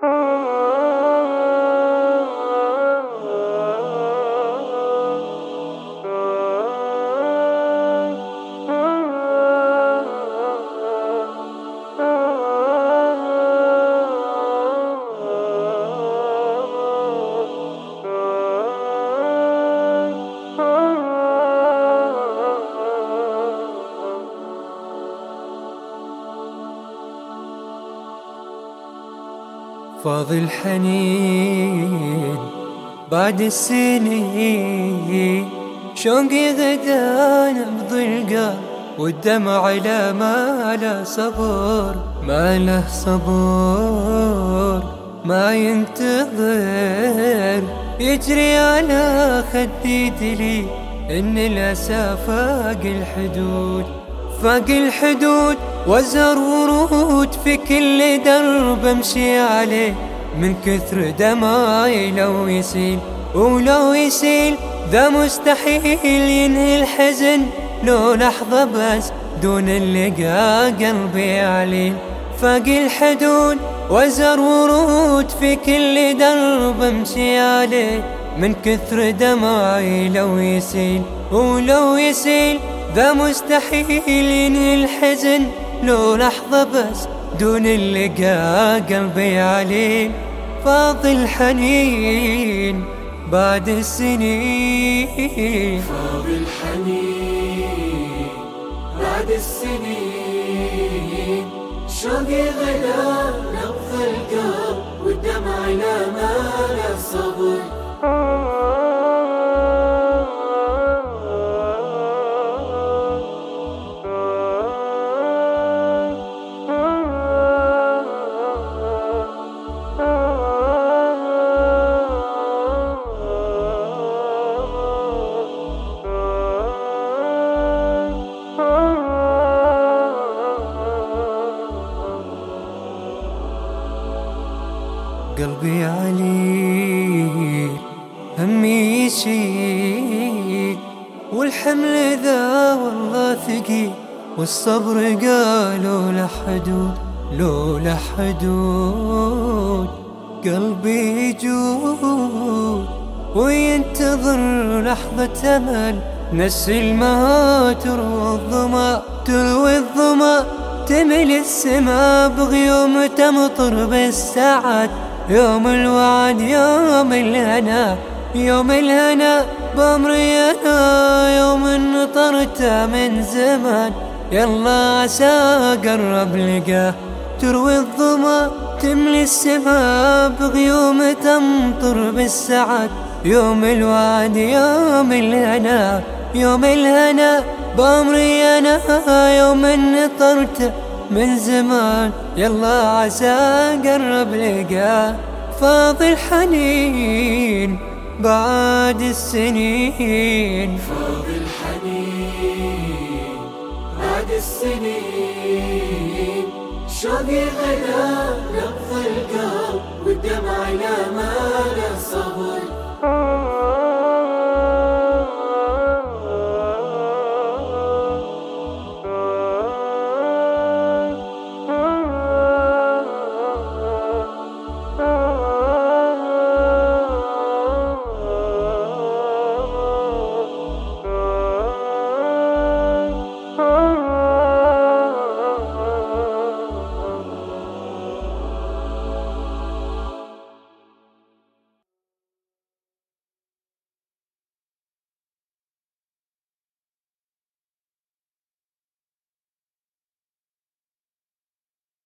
Oh. فاض الحنين بعد السنين شوقي غدا نبض القلب والدمع لا ما له صبر ما له صبر ما ينتظر. يجري على خدي دلي إن الأسى فاق الحدود. فاق الحدود وزر ورود في كل درب امشي عليه. من كثر دماي لو يسيل ولو يسيل ذا مستحيل ينهي الحزن. لو لحظة بس دون اللقاء قلبي عليه فاق الحدود وزر ورود في كل درب امشي عليه. من كثر دماي لو يسيل ولو يسيل ذا مستحيل الحزن لو لحظة بس دون اللقاء قلبي عليه فاضي الحنين بعد السنين. فاضي الحنين بعد السنين. شوقي غدا قلبي عليل همي يشيل والحمل ذا والله ثقيل والصبر قالوا له حدود لو له حدود. قلبي يجود وينتظر لحظة أمل نسي المها تروى الظما تروي الظما تمل السما بغيوم تمطر بالساعات. يوم الوعد يوم الهنا يوم الهنا بأمري أنا يوم نطرت من زمان. يلا عسى قرب لقاه تروي الظما تملي السما بغيوم تمطر بالسعد. يوم الوعد يوم الهنا يوم الهنا بأمري أنا يوم نطرت من زمان يلا عسى قرب لقاه فاضي الحنين بعد السنين. فاضي الحنين بعد السنين. شوقي غدا نبض القلب والدمع لا مال الصبر.